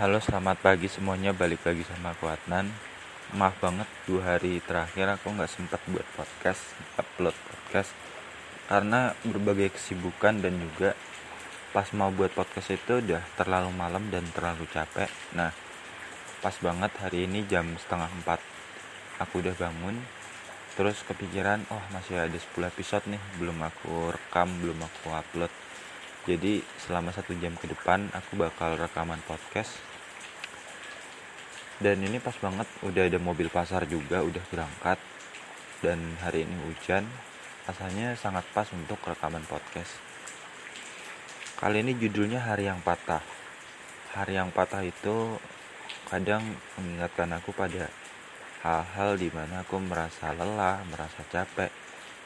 Halo selamat pagi semuanya. Balik lagi sama aku Adnan. Maaf banget dua hari terakhir aku nggak sempat buat podcast Upload podcast. Karena berbagai kesibukan dan juga Pas mau buat podcast itu udah terlalu malam dan terlalu capek. Nah pas banget hari ini jam setengah empat Aku udah bangun. Terus kepikiran oh masih ada 10 episode nih. Belum aku rekam belum aku upload jadi selama satu jam ke depan aku bakal rekaman podcast. Dan ini pas banget udah ada mobil pasar juga udah berangkat. Dan hari ini hujan rasanya sangat pas untuk rekaman podcast. Kali ini judulnya hari yang patah. Hari yang patah itu kadang mengingatkan aku pada hal-hal di mana aku merasa lelah merasa capek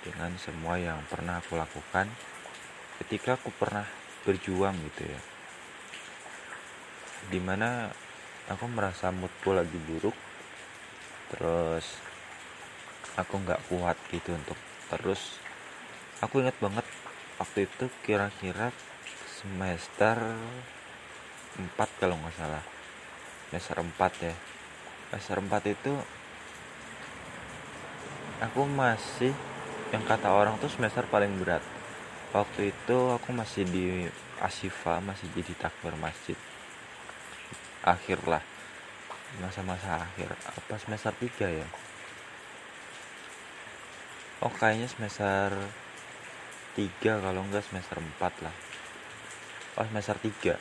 dengan semua yang pernah aku lakukan ketika aku pernah berjuang gitu ya di mana aku merasa moodku lagi buruk terus aku nggak kuat gitu untuk terus aku ingat banget waktu itu kira-kira semester 4 kalau nggak salah semester 4 ya. Semester 4 itu aku masih yang kata orang tuh semester paling berat waktu itu aku masih di Asifa masih jadi takbir masjid. Akhir lah masa-masa akhir. Apa semester 3 ya? Oh kayaknya semester 3 kalau enggak semester 4 lah. Oh semester 3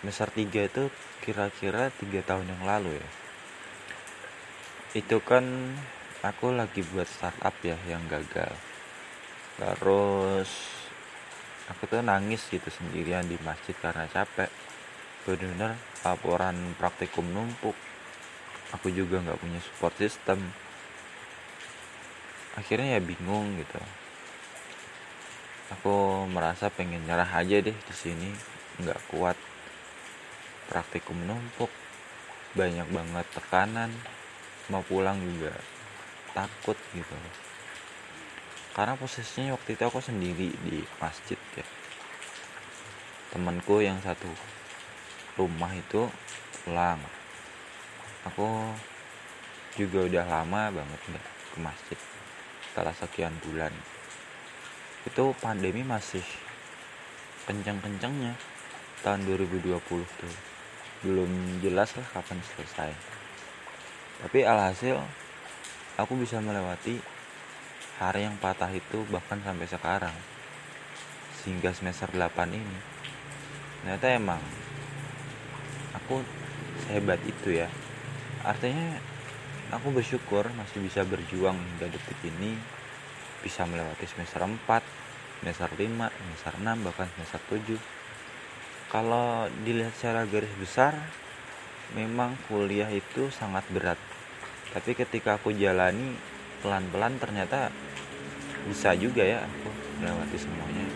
semester 3 itu kira-kira 3 tahun yang lalu ya. Itu kan aku lagi buat startup ya yang gagal terus aku tuh nangis gitu sendirian di masjid karena capek. Benar-benar laporan praktikum numpuk. Aku juga nggak punya support system. Akhirnya ya bingung gitu. Aku merasa pengen nyerah aja deh di sini. Nggak kuat. Praktikum numpuk. Banyak banget tekanan. Mau pulang juga takut gitu karena posisinya waktu itu aku sendiri di masjid ya. Temanku yang satu rumah itu pulang aku juga udah lama banget nggak ke masjid. Setelah sekian bulan. Itu pandemi masih kenceng-kencengnya. Tahun 2020 tuh. Belum jelas lah kapan selesai. Tapi alhasil aku bisa melewati hari yang patah itu bahkan sampai sekarang sehingga semester 8 ini. Ternyata emang aku sehebat itu ya. Artinya aku bersyukur masih bisa berjuang hingga detik ini bisa melewati semester 4 semester 5 semester 6 bahkan semester 7 kalau dilihat secara garis besar memang kuliah itu sangat berat. Tapi ketika aku jalani pelan-pelan ternyata bisa juga ya aku melewati semuanya.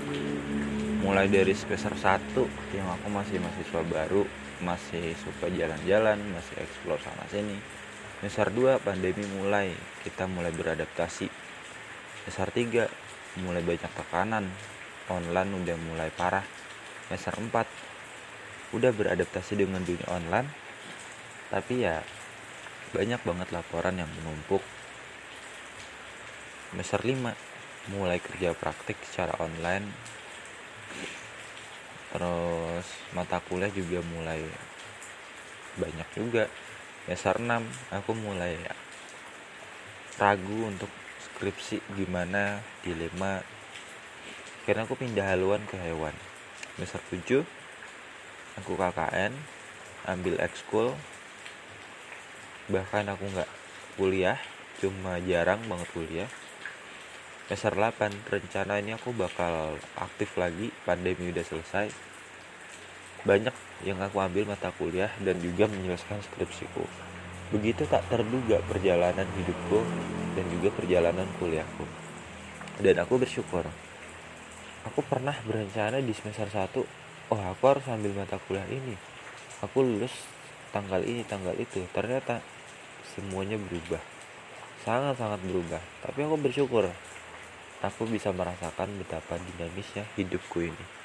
Mulai dari semester 1 yang aku masih mahasiswa baru masih suka jalan-jalan masih eksplor sana sini. Semester 2 pandemi mulai. Kita mulai beradaptasi. Semester 3 mulai banyak tekanan. Online udah mulai parah. Semester 4 udah beradaptasi dengan dunia online. Tapi ya banyak banget laporan yang menumpuk. Semester 5 mulai kerja praktik secara online. Terus mata kuliah juga mulai banyak juga. Semester 6 aku mulai ragu untuk skripsi gimana dilema. Karena aku pindah haluan ke hewan. Semester 7 aku KKN ambil ekskul. Bahkan aku nggak kuliah cuma jarang banget kuliah semester 8 rencana ini aku bakal aktif lagi pandemi udah selesai. Banyak yang aku ambil mata kuliah dan juga menyelesaikan skripsiku. Begitu tak terduga perjalanan hidupku dan juga perjalanan kuliahku. Dan aku bersyukur. Aku pernah berencana di semester 1 oh aku harus ambil mata kuliah ini. Aku lulus tanggal ini tanggal itu. Ternyata semuanya berubah. Sangat-sangat berubah. Tapi aku bersyukur aku bisa merasakan betapa dinamisnya hidupku ini